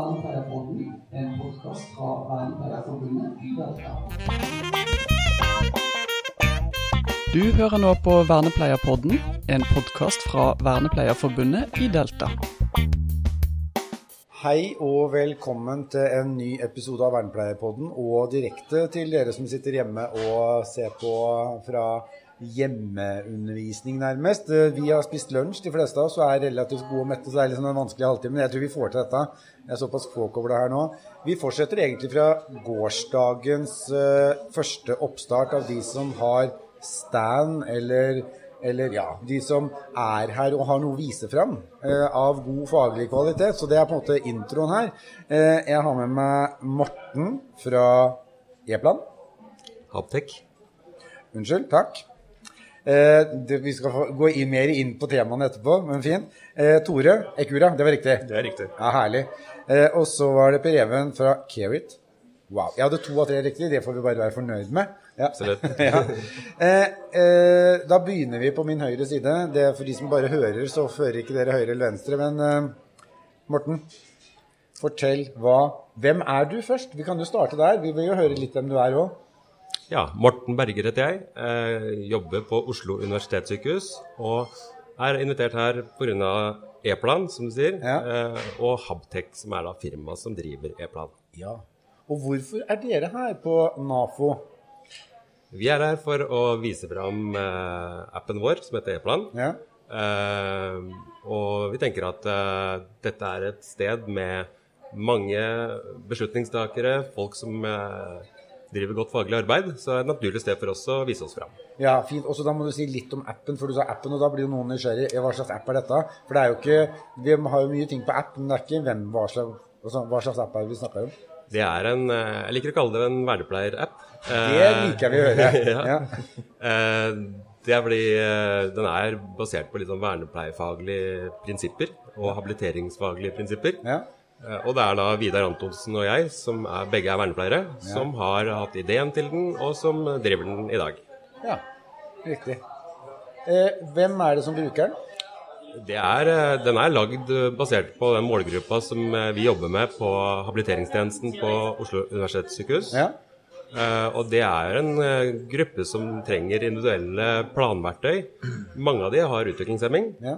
Vernepleierfonden, en podkast fra Vernepleierforbundet i Delta. Du hører nå på Vernepleierpodden, en podkast fra Vernepleierforbundet i Delta. Hei og velkommen til en ny episode av Vernepleierpodden, og direkte til dere som sitter hjemme og ser på fra hjemmeundervisning, nærmest. Vi har spist lunsj, de fleste av oss, og er relativt gode og mette, så det er liksom en vanskelig halvtime. Men jeg tror vi får til dette. Jeg er såpass folk over det her nå. Vi fortsetter egentlig fra gårsdagens uh, første oppstart av de som har stand eller eller ja, de som er her og har noe å vise fram eh, av god faglig kvalitet. Så det er på en måte introen her. Eh, jeg har med meg Morten fra E-plan. Haptek. Unnskyld. Takk. Eh, det, vi skal få gå inn, mer inn på temaene etterpå, men fin. Eh, Tore Ekura, det var riktig? Det er riktig. Ja, Herlig. Eh, og så var det Per Even fra Kerit. Wow. Jeg hadde to av tre riktig, det får vi bare være fornøyd med. Ja. Absolutt. ja. eh, eh, da begynner vi på min høyre side. Det er For de som bare hører, så fører ikke dere høyre eller venstre. Men eh, Morten, fortell hva Hvem er du først? Vi kan jo starte der. Vi vil jo høre litt hvem du er òg. Ja, Morten Berger heter jeg. Eh, jobber på Oslo universitetssykehus. Og er invitert her pga. E-plan, som du sier, Ja. eh, og Habtech, som er da firmaet som driver E-plan. Ja. Og hvorfor er dere her på NAFO? Vi er her for å vise fram eh, appen vår, som heter E-plan. Ja. Eh, og vi tenker at eh, dette er et sted med mange beslutningstakere, folk som eh, driver godt faglig arbeid. Så er det et naturlig sted for oss å vise oss fram. Ja, fint. Også da må du si litt om appen, for du sa appen, og da blir jo noen nysgjerrig. Ja, Hva slags app er dette? For det er jo ikke Vi har jo mye ting på app, men det er ikke hvem, hva slags, altså, hva slags app er det vi snakker om? Det er en eh, Jeg liker å kalle det en vernepleier-app. Det liker vi å høre. ja. Ja. Eh, Det er fordi eh, den er basert på litt sånn vernepleiefaglige prinsipper og habiliteringsfaglige prinsipper. Ja. Eh, Og det er da Vidar Antonsen og jeg, som er, begge er vernepleiere, som har hatt ideen til den, og som driver den i dag. ja. Riktig. Eh, hvem er det som bruker den? Det er, eh, den er lagd basert på den målgruppa som eh, vi jobber med på habiliteringstjenesten på Oslo universitetssykehus. Ja. Eh, og det er en gruppe som trenger individuelle planverktøy. Mange av de har utviklingshemming. ja.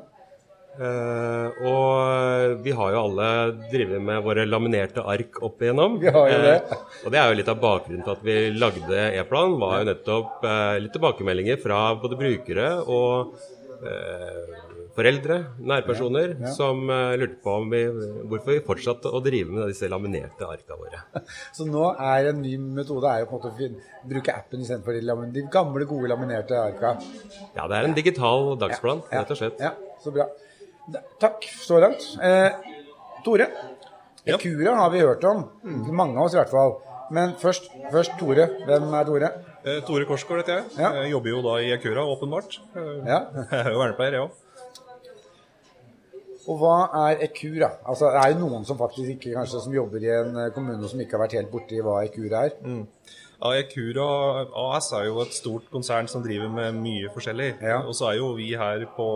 Eh, og vi har jo alle drevet med våre laminerte ark opp igjennom. Vi har jo det. Uh, og det er jo litt av bakgrunnen til at vi lagde e-plan, var jo nettopp uh, litt tilbakemeldinger fra både brukere og eh, foreldre, nærpersoner, Ja, ja. som eh, lurte på vi, hvorfor vi fortsatte å drive med disse laminerte arka våre. Så nå er en ny metode er jo på en måte å bruke appen istedenfor de, de gamle, gode laminerte arka. Ja, det er en digital dagsplan, rett og slett. Ja, så bra. Takk så langt. Eh, Tore. Ekura har vi hørt om. Mange av oss i hvert fall. Men først, først Tore. Hvem er Tore? Eh, Tore Korsgaard heter jeg. Ja. Jeg jobber jo da i Ekura, åpenbart. Eh, Ja. Jeg er jo vernepleier, jeg òg. Og hva er Ekura? Altså, det er jo noen som faktisk ikke kanskje som jobber i en eh, kommune som ikke har vært helt borti hva Ekura er. Ja, Akura AS er jo et stort konsern som driver med mye forskjellig. Ja. Og så er jo vi her på,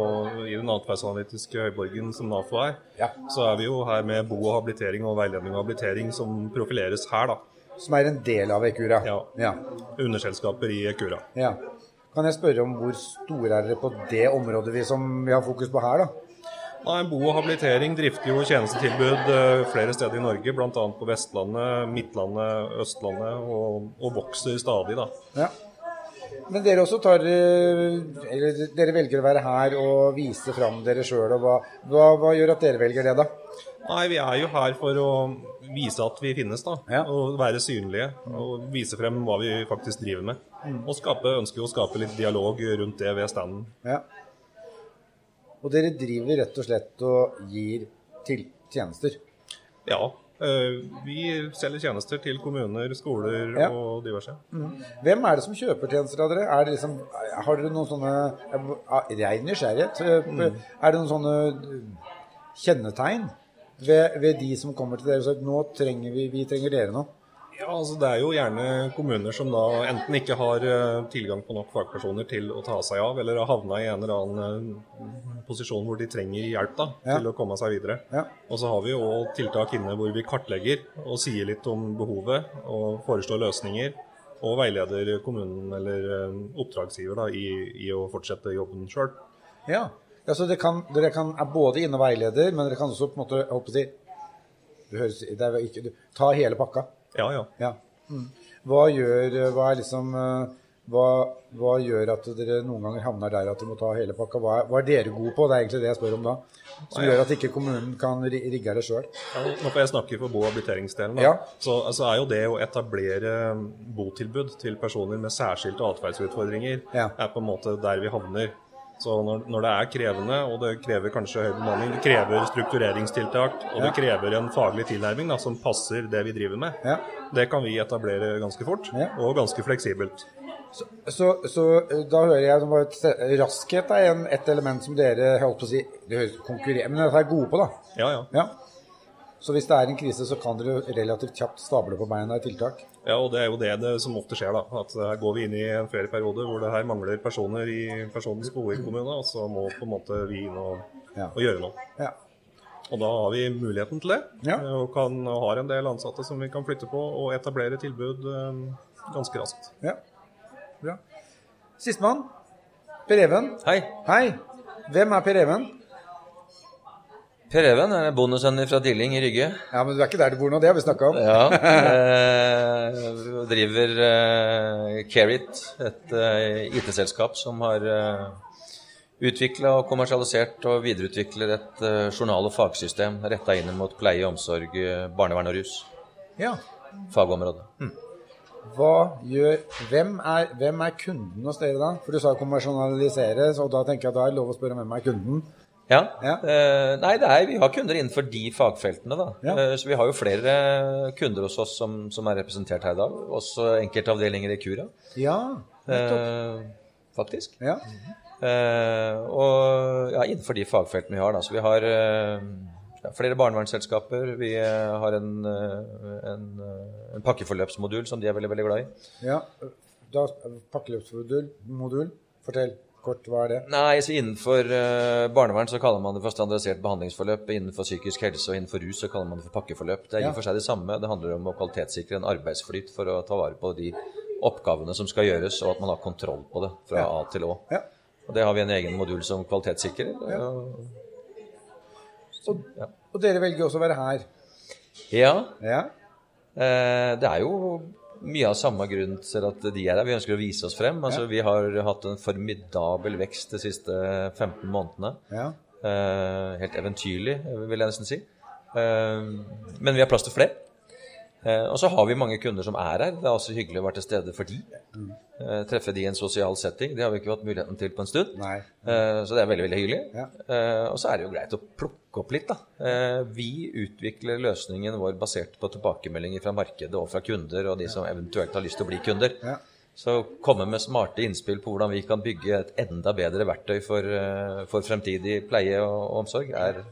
i den atferdsanalytiske høyborgen som NAFO er, Ja. så er vi jo her med bo- og habilitering og veiledning og habilitering som profileres her, da. Som er en del av Ekura. Ja. ja. Underselskaper i Akura. ja. Kan jeg spørre om hvor store er dere på det området vi, som vi har fokus på her, da? Nei, Bo og habilitering drifter jo tjenestetilbud eh, flere steder i Norge, bl.a. på Vestlandet, Midtlandet, Østlandet, og, og vokser stadig, da. Ja. Men dere også tar eh, Eller dere velger å være her og vise fram dere sjøl. Hva, hva, hva gjør at dere velger det, da? Nei, vi er jo her for å vise at vi finnes, da. Ja. Og være synlige. Og vise frem hva vi faktisk driver med. Og skape, ønsker å skape litt dialog rundt det ved standen. Ja. Og dere driver rett og slett og gir til tjenester. Ja. eh, Vi selger tjenester til kommuner, skoler Ja. og diverse. Hvem er det som kjøper tjenester av dere? Er det liksom, har dere noen sånne Rein nysgjerrighet. Mm. Er det noen sånne eh, kjennetegn ved, ved de som kommer til dere og sier nå trenger vi, vi trenger dere nå? Ja, altså Det er jo gjerne kommuner som da enten ikke har eh, tilgang på nok fagpersoner til å ta seg av, eller har havna i en eller annen eh, posisjon hvor de trenger hjelp da, Ja. til å komme seg videre. Ja. Og så har vi jo tiltak inne hvor vi kartlegger og sier litt om behovet og foreslår løsninger. Og veileder kommunen eller eh, oppdragsgiver da, i, i å fortsette jobben sjøl. Ja. ja så dere, kan, dere kan, er både inne og veileder, men dere kan også på en måte jeg håper å si, du høres, det er ikke, Ta hele pakka. Ja, ja. Ja. Mm. Hva gjør hva er liksom eh, hva, hva gjør at dere noen ganger havner der at dere må ta hele pakka? Hva er, hva er dere gode på? Det er egentlig det jeg spør om da. Som gjør at ikke kommunen kan rigge det sjøl. Ja, nå får jeg snakke for bo- og habiliteringsdelen. Ja. Så altså, er jo det å etablere botilbud til personer med særskilte atferdsutfordringer, Ja. er på en måte der vi havner. Så når, når det er krevende, og det krever kanskje høy bemanning, det krever struktureringstiltak, og det krever en faglig tilnærming da, som passer det vi driver med, Ja. det kan vi etablere ganske fort, Ja. og ganske fleksibelt. Så, så så da hører jeg sted- raskhet er en, et element som dere holdt på å si, det høres konkurrerer, men dette er gode på, da. Ja, ja. Så hvis det er en krise, så kan dere relativt kjapt stable på beina i tiltak. Ja, og det er jo det, det som ofte skjer, da. At her går vi inn i en ferieperiode hvor det her mangler personer i personens boligkommune, og så må på en måte vi inn og, Ja. og gjøre noe. Ja. Og da har vi muligheten til det, Ja. eh, og kan, har en del ansatte som vi kan flytte på og etablere tilbud eh, ganske raskt. ja. Bra. Sistemann. Per Even. Hei. Hei. Hvem er Per Even? Per Even er bonussønn fra Dilling i Rygge. Ja, men du er ikke der du bor nå, det har vi snakka om. Ja. Eh, driver eh, Carit, et eh, IT-selskap som har eh, utvikla og kommersialisert og videreutvikler et eh, journal- og fagsystem retta inn mot pleie, omsorg, eh, barnevern og rus. Ja. Fagområdet. Hva gjør Hvem er, hvem er kunden hos dere, da? For du sa kommersialisere, så da tenker jeg at da er det lov å spørre hvem er kunden. Ja. Ja. Uh, nei, det er, vi har kunder innenfor de fagfeltene, da. Ja. Uh, så vi har jo flere kunder hos oss som, som er representert her i dag. Også enkeltavdelinger i Cura, Ja. uh, faktisk. Ja. Eh, og ja, innenfor de fagfeltene vi har, da. Så vi har eh, flere barnevernsselskaper. Vi eh, har en, eh, en, eh, en pakkeforløpsmodul som de er veldig, veldig glad i. ja. Da, pakkeløpsmodul. Modul. Fortell kort, hva er det? Nei, så Innenfor uh, barnevern så kaller man det for standardisert behandlingsforløp. Innenfor psykisk helse og innenfor rus så kaller man det for pakkeforløp. Det er i og for seg det samme. Det handler om å kvalitetssikre en arbeidsflyt for å ta vare på de oppgavene som skal gjøres, og at man har kontroll på det fra Ja. A til Å. Ja. Og Det har vi en egen modul som kvalitetssikrer. Ja. og- Og, dere velger også å være her. Ja, Ja. eh, det er jo mye av samme grunn til at de er her. Vi ønsker å vise oss frem. Altså, Vi har hatt en formidabel vekst de siste 15 månedene. Ja. Eh, helt eventyrlig, vil jeg nesten si. Eh, men vi har plass til flere. Eh, og så har vi mange kunder som er her. Det er også hyggelig å være til stede for de. Eh, treffe de i en sosial setting. Det har vi ikke hatt muligheten til på en stund. Nei. Eh, så det er veldig veldig hyggelig. Ja. Og så er det jo greit å plukke opp litt, da. Vi utvikler løsningen vår basert på tilbakemeldinger fra markedet og fra kunder og de som eventuelt har lyst til å bli kunder. Ja. Så komme med smarte innspill på hvordan vi kan bygge et enda bedre verktøy for, for fremtidig pleie og omsorg, er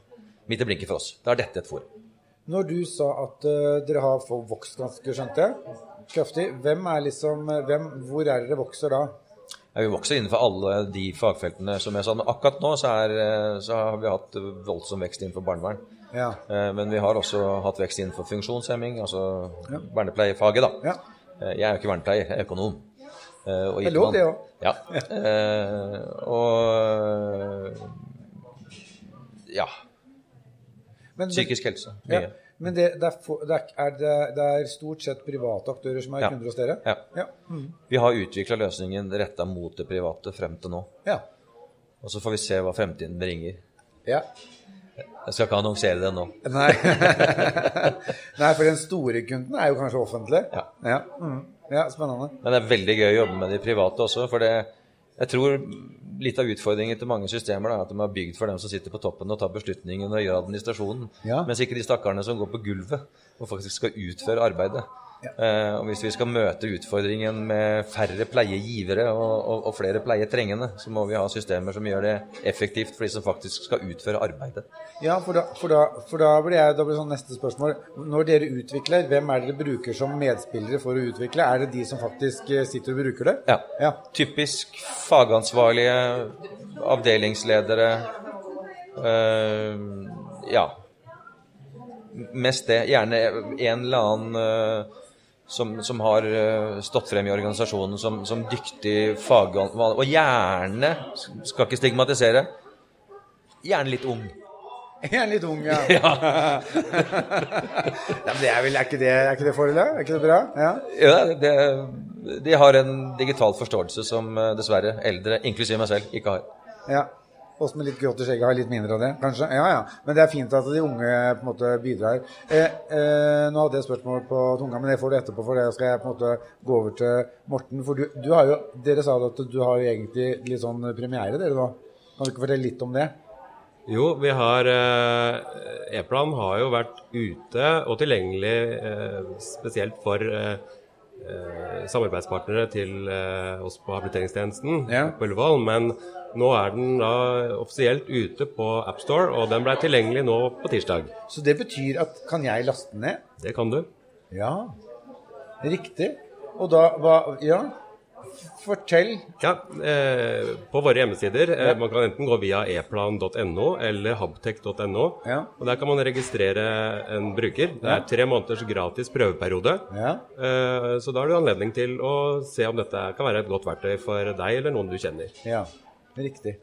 midt i blinken for oss. Da er dette et forum. Når du sa at uh, dere har vokst ganske, skjønte jeg, kraftig, hvem er liksom, eh, hvem, hvor er dere vokser da? Ja, vi vokser innenfor alle de fagfeltene som jeg sa. Men akkurat nå så, er, eh, så har vi hatt voldsom vekst innenfor barnevern. Ja. Men vi har også hatt vekst innenfor funksjonshemming, altså vernepleiefaget, da. Ja. Jeg er jo ikke vernepleier, jeg er økonom. Og Det er lov, det òg. Ja. Og ja. Men, Psykisk helse. ja. Men det, det, er, er, det er stort sett private aktører som er Ja. kunder hos dere? Ja. Ja. Mm. Vi har utvikla løsningen retta mot det private frem til nå. ja. Og så får vi se hva fremtiden bringer. ja. Jeg skal ikke annonsere det nå. Nei. Nei, for den store kunden er jo kanskje offentlig? Ja. Ja, mm. ja spennende. Men det er veldig gøy å jobbe med de private også. For det, jeg tror litt av utfordringen til mange systemer da, er at de er bygd for dem som sitter på toppen og tar beslutningen og gjør administrasjonen. Ja. Mens ikke de stakkarene som går på gulvet og faktisk skal utføre arbeidet. Eh, og hvis vi skal møte utfordringen med færre pleiegivere og, og, og flere pleietrengende, så må vi ha systemer som gjør det effektivt for de som faktisk skal utføre arbeidet. Ja, for da, for da, for da blir jeg, da blir sånn neste spørsmål. Når dere utvikler, hvem er det dere bruker som medspillere for å utvikle? Er det de som faktisk eh, sitter og bruker det? Ja. Ja. Typisk fagansvarlige, avdelingsledere eh, Ja. Mest det. Gjerne en eller annen eh, som, som har eh, stått frem i organisasjonen som, som dyktig fagansatt. Og gjerne, skal ikke stigmatisere, gjerne litt ung. Er litt ung, ja. ja men det er vel, er ikke det, er ikke det forholdet? Er ikke det bra? Ja. Ja, det, de har en digital forståelse som eh, dessverre eldre, inklusiv meg selv, ikke har. ja. Oss med litt grått i skjegget har litt mindre av det, kanskje? Ja, ja. Men det er fint at de unge på en måte bidrar. Eh, eh, nå hadde jeg et spørsmål på tunga, men det får du etterpå, for det skal jeg på en måte gå over til Morten. For du, du har jo, dere sa at du har jo egentlig litt sånn premiere, dere nå. Kan du ikke fortelle litt om det? Jo, vi har eh, E-plan har jo vært ute og tilgjengelig eh, spesielt for eh, samarbeidspartnere til eh, oss på habiliteringstjenesten Ja. på Ullevål. Men nå er den da offisielt ute på AppStore, og den ble tilgjengelig nå på tirsdag. Så det betyr at kan jeg laste den ned? Det kan du. Ja. Riktig. Og da hva Ja. Fortell. Ja, eh, på våre hjemmesider. Eh, man kan enten gå via eplan.no eller habtech.no. Ja. Og Der kan man registrere en bruker. Det er tre måneders gratis prøveperiode. Ja. Eh, så da har du anledning til å se om dette kan være et godt verktøy for deg eller noen du kjenner. Ja. Riktig.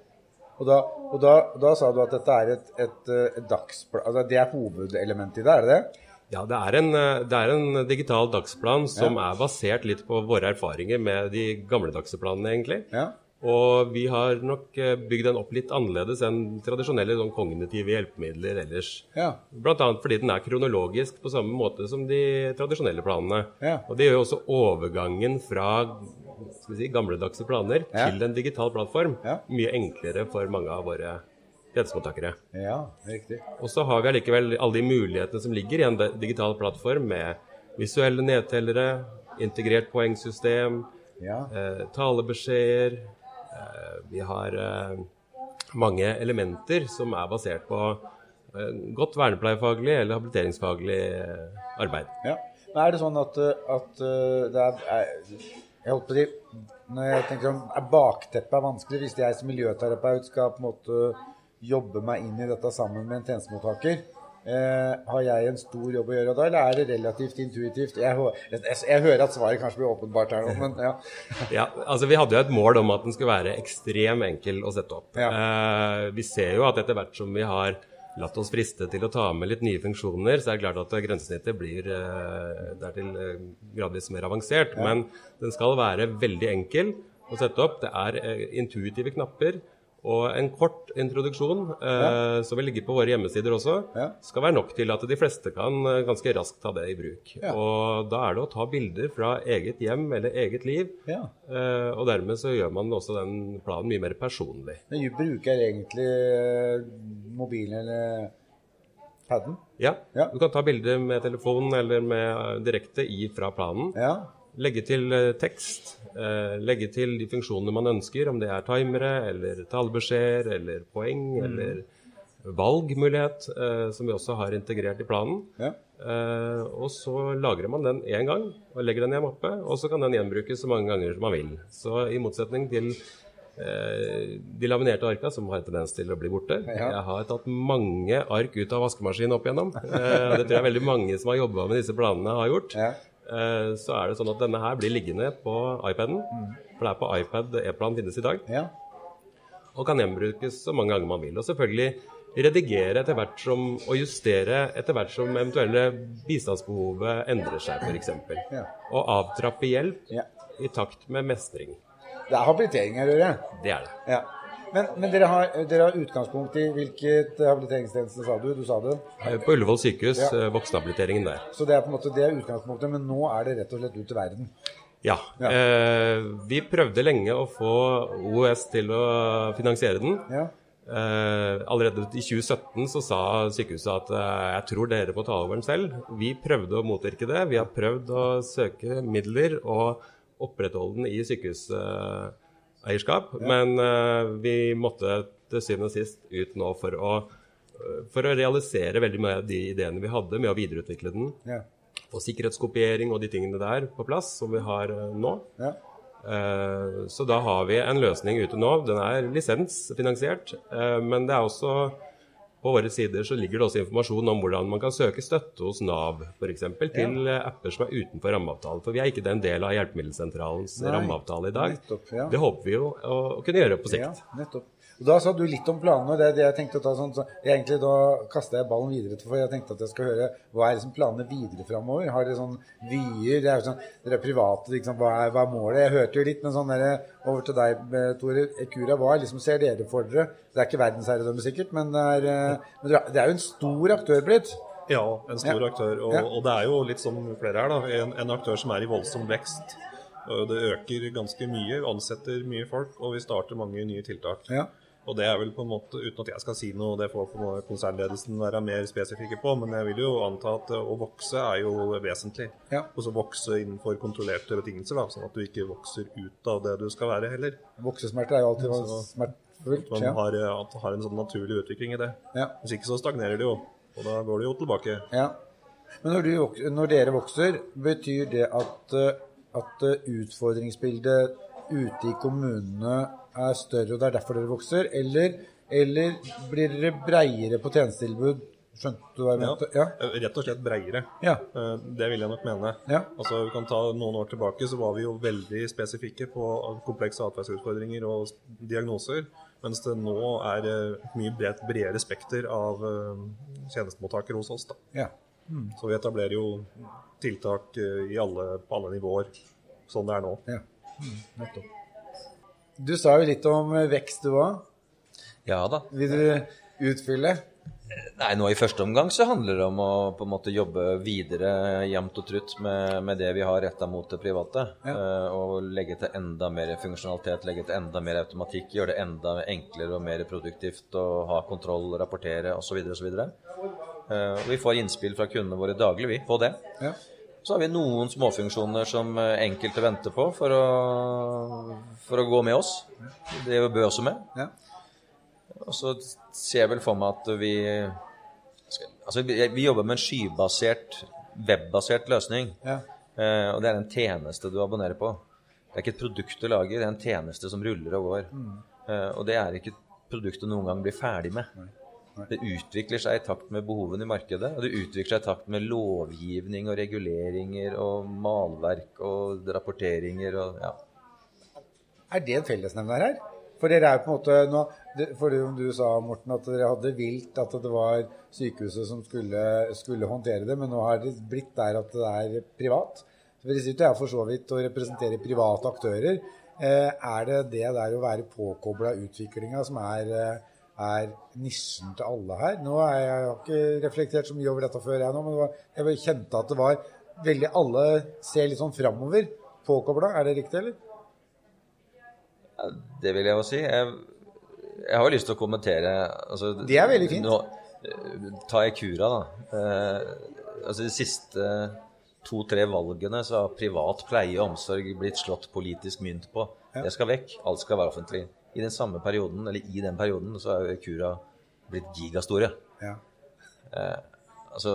Og da, og da, da sa du at dette er et, et, eh, et dagsplan altså Det er hovedelementet i det, er det det? Ja, det er en, eh, det er en digital dagsplan som er basert litt på våre erfaringer med de gamledagse planene, egentlig. Ja. Og vi har nok eh, bygd den opp litt annerledes enn tradisjonelle sånn kognitive hjelpemidler ellers. Ja. Annet fordi den er kronologisk på samme måte som de tradisjonelle planene. Ja. Og det gjør jo også overgangen fra si, gamledagse planer Ja. til en digital plattform Ja. mye enklere for mange av våre tjenestemottakere. Ja, riktig. Og så har vi allikevel alle de mulighetene som ligger i en digital plattform med visuelle nedtellere, integrert poengsystem, Ja. eh, talebeskjeder. Eh, vi har eh, mange elementer som er basert på eh, godt vernepleiefaglig eller habiliteringsfaglig eh, arbeid. ja. Men er det sånn at, eh, at det er, Jeg holdt på å si Når jeg tenker om bakteppet er vanskelig, hvis jeg som miljøterapeut skal på en måte jobbe meg inn i dette sammen med en tjenestemottaker, eh, har jeg en stor jobb å gjøre da, eller er det relativt intuitivt? Jeg, jeg, jeg hører at svaret kanskje blir åpenbart her nå, men ja. Ja, altså Vi hadde jo et mål om at den skulle være ekstrem enkel å sette opp. Ja. Eh, vi ser jo at etter hvert som vi har latt oss friste til å ta med litt nye funksjoner, så er det klart at grensesnittet blir eh, dertil eh, gradvis mer avansert. Men den skal være veldig enkel å sette opp. Det er eh, intuitive knapper. Og en kort introduksjon, eh, som vil ligge på våre hjemmesider også, Ja. skal være nok til at de fleste kan eh, ganske raskt ta det i bruk. Og da er det å ta bilder fra eget hjem eller eget liv. ja. Eh, og dermed så gjør man også den planen mye mer personlig. Men du bruker egentlig eh, mobilen eller paden? Ja, Ja. Du kan ta bilder med telefonen eller med, eh, direkte i fra planen. Ja. Legge til eh, tekst. Eh, legge til de funksjonene man ønsker, om det er timere eller talebeskjeder eller poeng Mm. eller valgmulighet, eh, som vi også har integrert i planen. ja. Eh, og så lagrer man den én gang og legger den i en mappe, og så kan den gjenbrukes så mange ganger som man vil. Så i motsetning til de laminerte arka, som har tendens til å bli borte. Ja. Jeg har tatt mange ark ut av vaskemaskinen opp igjennom. Det tror jeg veldig mange som har jobba med disse planene, har gjort. Ja. Eh, så er det sånn at denne her blir liggende på iPaden. For det er på iPad e-plan finnes i dag ja. og kan gjenbrukes så mange ganger man vil. Og selvfølgelig redigere etter hvert som, og justere etter hvert som eventuelle bistandsbehovet endrer seg, f.eks. Ja. Og avtrappe hjelp Ja. i takt med mestring. Det er habilitering her, hører jeg. Det er det. Ja. Men, men dere, har, dere har utgangspunkt i hvilket habiliteringstjeneste sa du? Du sa det. Eh, På Ullevål sykehus, Ja. eh, voksenhabiliteringen der. Så det er på en måte det er utgangspunktet, men nå er det rett og slett ut til verden. Ja. Ja. Eh, vi prøvde lenge å få OUS til å finansiere den. Ja. Eh, allerede i 2017 så sa sykehuset at eh, jeg tror dere må ta over den selv. Vi prøvde å motvirke det. Vi har prøvd å søke midler og opprettholde den i sykehuseierskap. Men uh, vi måtte til syvende og sist ut nå for å, eh, for å realisere veldig mye av de ideene vi hadde med å videreutvikle den. Ja. Få sikkerhetskopiering og de tingene der på plass, som vi har eh, nå. Ja. Uh, Så da har vi en løsning ute nå. Den er lisensfinansiert, uh, men det er også på våre sider så ligger det også informasjon om hvordan man kan søke støtte hos Nav f.eks. til ja. apper som er utenfor rammeavtalen. For vi er ikke den del av Hjelpemiddelsentralens rammeavtale i dag. nettopp, ja. Det håper vi jo å, å kunne gjøre på sikt. Ja, nettopp. Da sa du litt om planene. og Det det jeg tenkte å ta sånn, så egentlig Da kasta jeg ballen videre til for jeg tenkte at jeg skal høre hva er liksom planene videre framover. Har dere sånn vyer? Det er sånn, Dere er private, liksom, hva, er, hva er målet? Jeg hørte jo litt, men sånn der, over til deg, eh, Tore. Ekura, hva liksom ser dere for dere? Det er ikke verdensherredømme sikkert, men det er, eh, men det er jo en stor aktør blitt. Ja, en stor Ja. aktør. Og, Ja. og det er jo litt som flere her, da. En, en aktør som er i voldsom vekst. Det øker ganske mye, ansetter mye folk, og vi starter mange nye tiltak. Ja. Og det er vel på en måte, uten at jeg skal si noe, det får konsernledelsen være mer spesifikke på, men jeg vil jo anta at å vokse er jo vesentlig. Ja. Og så vokse innenfor kontrollerte betingelser, da, sånn at du ikke vokser ut av det du skal være heller. Voksesmerter er jo alltid Så- smertefullt. Man Ja. har, at har en sånn naturlig utvikling i det. Ja. Hvis ikke så stagnerer det jo, og da går det jo tilbake. Ja. Men når, du, når dere vokser, betyr det at, eh, at eh, utfordringsbildet ute i kommunene er større, og det er derfor dere vokser? Eller, eller blir dere breiere på tjenestetilbud? Skjønte du hva jeg mente? Ja. Rett og slett breiere. Ja. Eh, Det vil jeg nok mene. Ja. Altså, vi kan ta Noen år tilbake så var vi jo veldig spesifikke på komplekse atferdsutfordringer og diagnoser, mens det nå er eh, et mye bredt, bredere spekter av eh, tjenestemottakere hos oss. da. ja. Så vi etablerer jo tiltak eh, i alle, på alle nivåer, sånn det er nå. ja. Mm, nettopp. Du sa jo litt om eh, vekst, du òg. Ja da. Vil du utfylle? Nei, nå i første omgang så handler det om å på en måte jobbe videre jevnt og trutt med, med det vi har retta mot det private. Ja. eh, og legge til enda mer funksjonalitet, legge til enda mer automatikk. Gjøre det enda enklere og mer produktivt å ha kontroll, rapportere osv. osv. Uh, vi får innspill fra kundene våre daglig, vi, på det. Ja. Så har vi noen småfunksjoner som eh, enkelte venter på for å, for å gå med oss. Det gjør Bø også med. Ja. Og så ser jeg vel for meg at vi Altså, vi, vi jobber med en skybasert, webbasert løsning. Ja. Eh, og det er en tjeneste du abonnerer på. Det er ikke et produkt du lager, det er en tjeneste som ruller og går. Eh, og det er ikke et produkt du noen gang blir ferdig med. Det utvikler seg i takt med behovene i markedet. Og det utvikler seg i takt med lovgivning og reguleringer og malverk og rapporteringer og ja. Er det en fellesnevner her? For dere er jo på en måte nå, For det du sa, Morten, at dere hadde vilt at det var sykehuset som skulle, skulle håndtere det, men nå har det blitt der at det er privat. Så sitter jeg for så vidt å representere private aktører. Eh, er det det der å være påkobla utviklinga som er, eh, er nisjen til alle her? Nå er jeg, jeg har ikke reflektert så mye over dette før, jeg nå, men det var, jeg kjente at det var veldig Alle ser litt sånn framover. Påkobla, er det riktig, eller? Det vil jeg jo si. Jeg, jeg har jo lyst til å kommentere altså, Det er veldig fint. Nå, eh, ta Ekura, da. Eh, altså De siste to-tre valgene så har privat pleie og omsorg blitt slått politisk mynt på. Det skal vekk. Alt skal være offentlig. I den samme perioden, eller i den perioden så er jo Ekura blitt gigastore. Ja. Altså,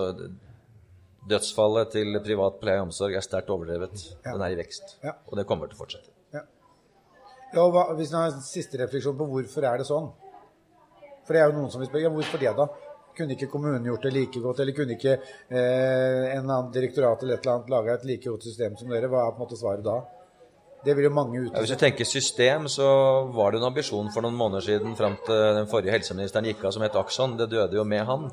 Dødsfallet til privat pleie og omsorg er sterkt overdrevet. Ja. Den er i vekst. Ja. Og det kommer til å fortsette. Ja, og hva, hvis du har en siste refleksjon på hvorfor er det sånn? For det er jo noen som vil spørre ja, hvorfor det, da? Kunne ikke kommunen gjort det like godt, eller kunne ikke eh, en annen direktorat eller et eller annet laga et like godt system som dere? Hva er på en måte svaret da? Det vil jo mange Ja, hvis du tenker system, så var det en ambisjon for noen måneder siden fram til den forrige helseministeren gikk av som het Akson. Det døde jo med han.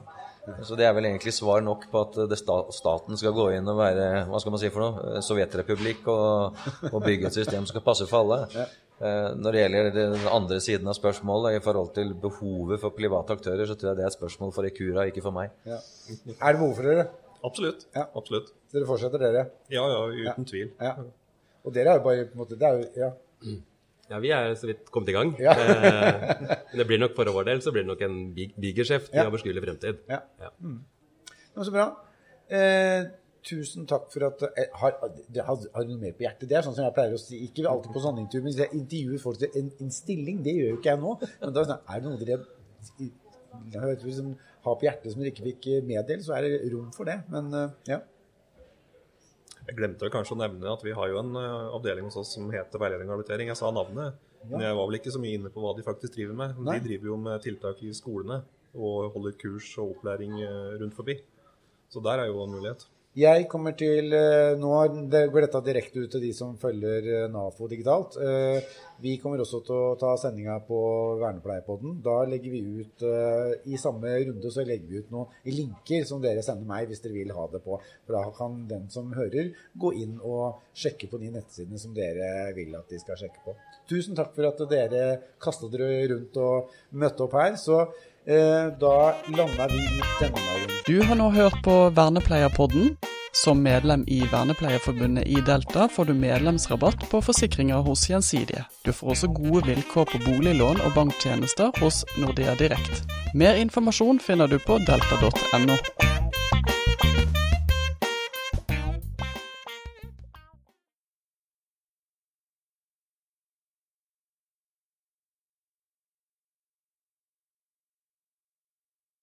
Så det er vel egentlig svar nok på at det sta staten skal gå inn og være hva skal man si for noe, sovjetrepublikk og, og bygge et system som skal passe for alle. Ja. Når det gjelder den andre siden av spørsmålet i forhold til behovet for private aktører, så tror jeg det er et spørsmål for Ikura, ikke for meg. ja. Er det behov for dere? Absolutt. Ja. Absolutt. Så dere fortsetter, dere? Ja, ja, uten tvil. Ja. Og dere er jo bare på en måte Det er jo Ja. Ja, vi er så vidt kommet i gang. Ja. Men det blir nok for vår del så blir det nok en big- bigeskjeft i Ja. overskuelig fremtid. Ja. Ja. Men så bra. Eh, tusen takk for at eh, har, har, har du noe mer på hjertet? Det er sånn som jeg pleier å si, ikke alltid på sånne intervjuer, men hvis jeg intervjuer folk til en, en stilling, det gjør jo ikke jeg nå. Men da er det sånn, er noe dere jeg vet, liksom, har på hjertet som dere ikke fikk meddele, så er det rom for det. Men eh, ja. Jeg glemte kanskje å nevne at vi har jo en eh, avdeling hos oss som heter veiledning og habilitering. Jeg sa navnet, men jeg var vel ikke så mye inne på hva de faktisk driver med. Nei. De driver jo med tiltak i skolene og holder kurs og opplæring eh, rundt forbi. Så der er jo en mulighet. Jeg kommer til eh, Nå går dette direkte ut til de som følger eh, NAFO digitalt. Eh, Vi kommer også til å ta sendinga på Vernepleiepodden. Da legger vi ut I samme runde så legger vi ut noen linker som dere sender meg hvis dere vil ha det på. For da kan den som hører, gå inn og sjekke på de nettsidene som dere vil at de skal sjekke på. Tusen takk for at dere kasta dere rundt og møtte opp her. Så da landa vi i denne runden. Du har nå hørt på Vernepleierpodden. Som medlem i Vernepleierforbundet i Delta får du medlemsrabatt på forsikringer hos Gjensidige. Du får også gode vilkår på boliglån og banktjenester hos Nordea Direkt. Mer informasjon finner du på delta.no.